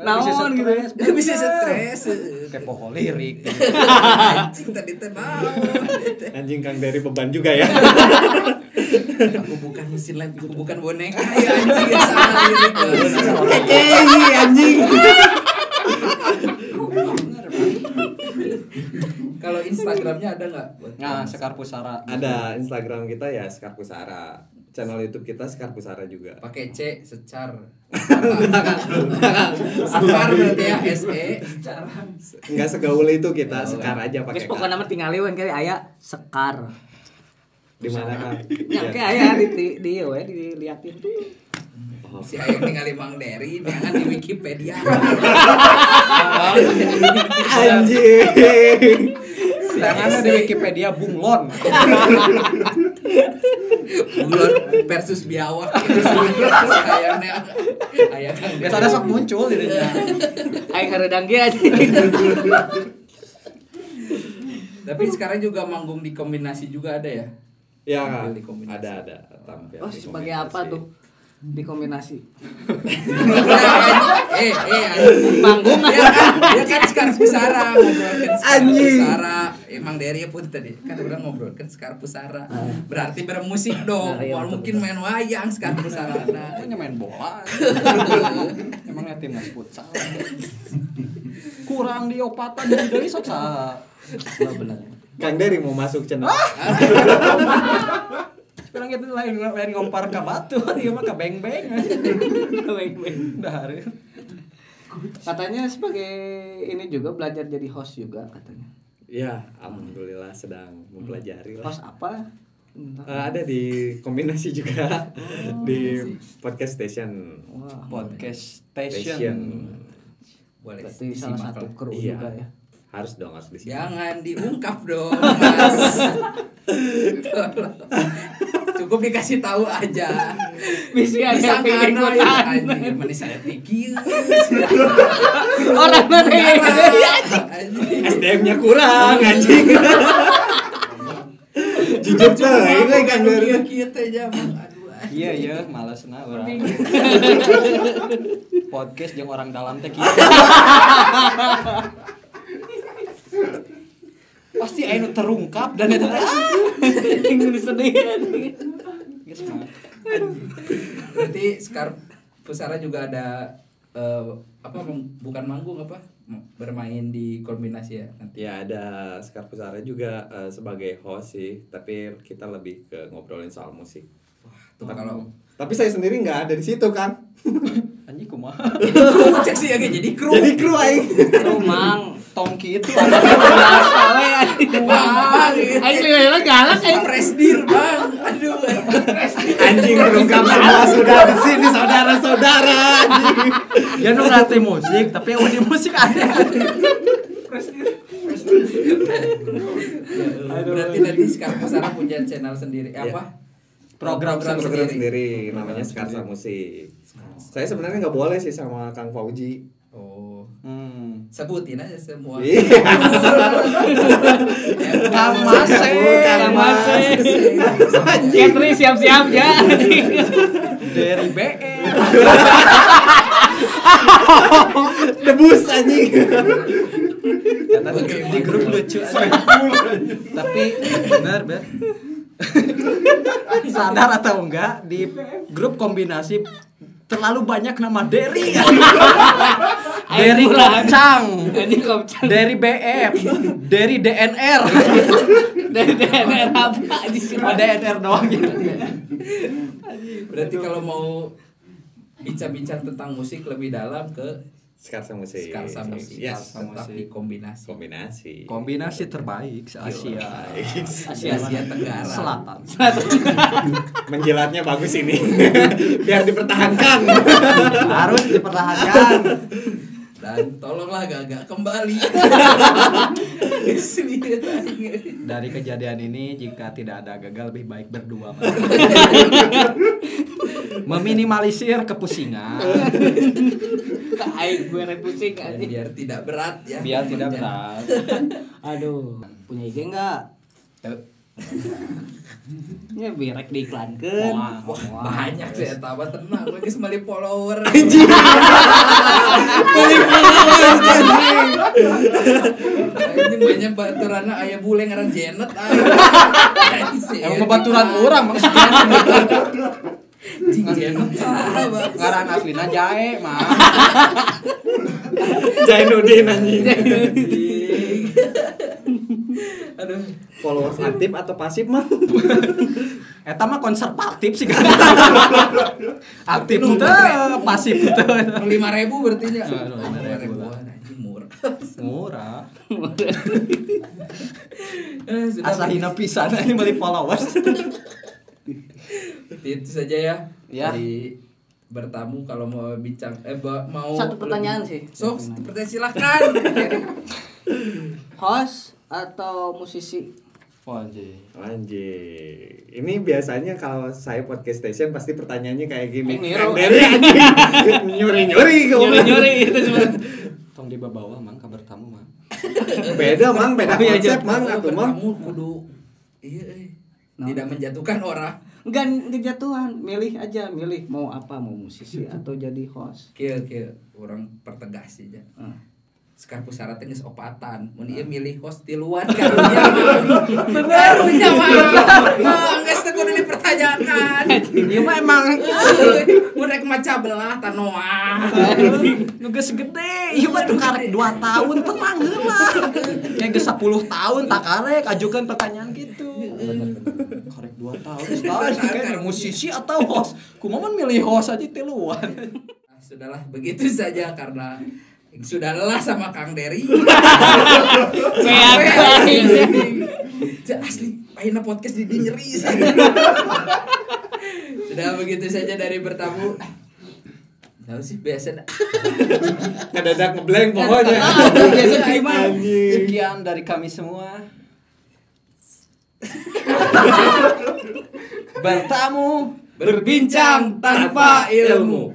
Naon gitu ya. Dia bisa stres. Kayak pohon lirik. <laughs> Anjing tadi teh naon. Anjing Kang dari beban juga ya. Aku bukan mesin lain, aku bukan boneka ya anjing ya salah gitu. Kekei anjing. Kalau <laughs> Instagramnya ada nggak? Nah? Sekar Pusara. Ada Instagram kita ya Sekar Pusara. Channel YouTube kita Sekar Pusara juga. pakai C secar. <laughs> Sekar berarti ya S E. Enggak segaul itu kita, Sekar aja pakai. Guys pokoknya nama tinggal liwan kali aya sekar. Di mana Kang? Yang kayak aya di di di we diliatin tuh. Oh. Si Ayang tinggal Mang Dery, jangan di Wikipedia. <laughs> Anjing. Sedangkan di Wikipedia bunglon. Bunglon versus biawak Ayang kan Biasanya sok muncul di dinya. Aing hareudang ge aja. Tapi sekarang juga manggung di kombinasi juga ada ya? Ya, ada ada tampil. Oh, sebagai apa tuh? Di kombinasi. <laughs> eh, eh, anjing. Manggung ya kan, ya kan sekarang pusara ngobrolkan Anjing. pusara. Emang dari pun tadi kan udah ngobrolkan sekarang pusara. Berarti bermusik dong. Nah, iya, mungkin main wayang sekarang <laughs> pusara. Nah, Pokoknya main bola. <laughs> Emangnya timnas futsal. Kurang diopatan dari sok. Benar benar. Kang Dery mau masuk channel. Sekarang itu lain lain ngompar ke batu, dia <laughs> mah ke beng-beng. <laughs> Dari. Katanya sebagai ini juga belajar jadi host juga katanya. Ya, alhamdulillah sedang mempelajari lah. Host apa? Eh, ada di kombinasi juga <laughs> di podcast station. Wah, Podcast Station. station. boleh. berarti salah satu kru Iya. juga ya. Harus dong harus di sini. Jangan diungkap dong, Mas. <laughs> Cukup dikasih tahu aja. Misi aja Bisa pengen karena ya ikutan. anjing mana saya pikir. <laughs> Orang mana ya? Anjing. SDM-nya kurang anjing. <laughs> Jujur tuh, ini Kang Dery. Kita anjing. Iya iya, males na orang. Podcast yang orang dalam teh kieu. Pasti anu terungkap dan itu ah, Yang sedih. mah. Berarti sekarang Pusara juga ada eh, apa bukan manggung apa bermain di kombinasi ya nanti. Ya ada Sekar Pusara juga eh, sebagai host sih, tapi kita lebih ke ngobrolin soal musik. Tuh kalau Tapi saya sendiri nggak ada di situ kan. Anjing kumaha? <laughs> cek sih ya jadi kru. Jadi kru aing. Rumang. Tongki itu anjing. Bang, Aing lila galak aing. Presdir bang, aduh. Anjing terungkap semua sudah di sini saudara-saudara. anjing. Ya nu ngerti musik, tapi yang di musik ada. Berarti nanti sekarang Pusara punya channel sendiri Iya. apa? Program Program Program sendiri. sendiri namanya Skarsa Musik. Saya sebenarnya nggak boleh sih sama Kang Fauji. Hmm. sebutin aja semua. Iya. Kang Mase. Kang Mase. Catri siap-siap ya. Dari BE. <laughs> Debus anjing. Kata di grup lucu. Tapi benar, Ber. <laughs> Sadar atau enggak di grup kombinasi terlalu banyak nama Derry. <laughs> Derry Kopcang. Ini kopcang Dari BF, dari DNR, dari <laughs> DNR apa di sini? ada DNR doang gitu. Berarti kalau mau bincang-bincang tentang musik lebih dalam ke Skarsa Musik. Skarsa Musik, Yes. tetap Musik. di kombinasi. Kombinasi. Kombinasi terbaik se Asia. Asia Asia Tenggara. Selatan. <laughs> Menjilatnya bagus ini. <laughs> Biar dipertahankan. Harus dipertahankan. Dan tolonglah gagak kembali. <laughs> Dari kejadian ini jika tidak ada gagal lebih baik berdua. Meminimalisir kepusingan Ke <laughs> aing gue pusing anjing. biar tidak berat ya. biar tidak berat. <laughs> Aduh, punya IG enggak? Ya birek diiklankeun. Wah, banyak sih eta mah tenang we geus meuli follower anjing <laughs> banyak baturana aya bule ngaran Janet Emang bebaturan orang maksudnya. Ngaran aslina jae mah. Jainuddin anjing. Anjing. aduh Followers aktif atau pasif mah? Eta mah konservatif sih kan. Aktif teu, pasif lima ribu berarti nya Aduh, lima 5.000 ribuan anjing murah Murah. Eh, sudah Asahina pisan ini beli followers. <laughs> itu saja ya Ya. Jadi bertamu kalau mau bincang eh mau Satu pertanyaan sih. sok pertanyaan silahkan <laughs> Host atau musisi? Anjir. Anjing. Ini biasanya kalau saya podcast station pasti pertanyaannya kayak gini. <laughs> Nyuri-nyuri Nyuri-nyuri itu cuma. Tong di bawah mang kabar tamu mang. <laughs> Beda mang, beda Oh, iya, konsep Jod. mang atuh mang. bertamu kudu iya eh. tidak menjatuhkan orang Enggak kejatuhan, milih aja, milih mau apa, mau musisi atau jadi host. kieu kieu orang pertegas aja Hmm. sekarang syaratnya geus opatan. Mun ieu milih host di luar karunya karunya mah. Geus teu kudu dipertanyakan. Ieu mah emang. Mun rek maca belah tanoa nu geus gede. Ieu mah tuh karek 2 tahun tenang heula. Yang geus 10 tahun tak karek ajukan pertanyaan gitu. Karek 2 tahun sekarang kan musisi atau host. Kumaha milih host aja tiluan. Nah, sudahlah begitu saja karena sudah lelah sama Kang Dery. <laughs> Kayak asli, akhirnya podcast jadi nyeri. Sudah begitu saja dari bertamu. Tahu sih biasa. Ngedadak ngeblank pokoknya. biasa? Anjing. Sekian dari kami semua. Bertamu Berbincang tanpa ilmu.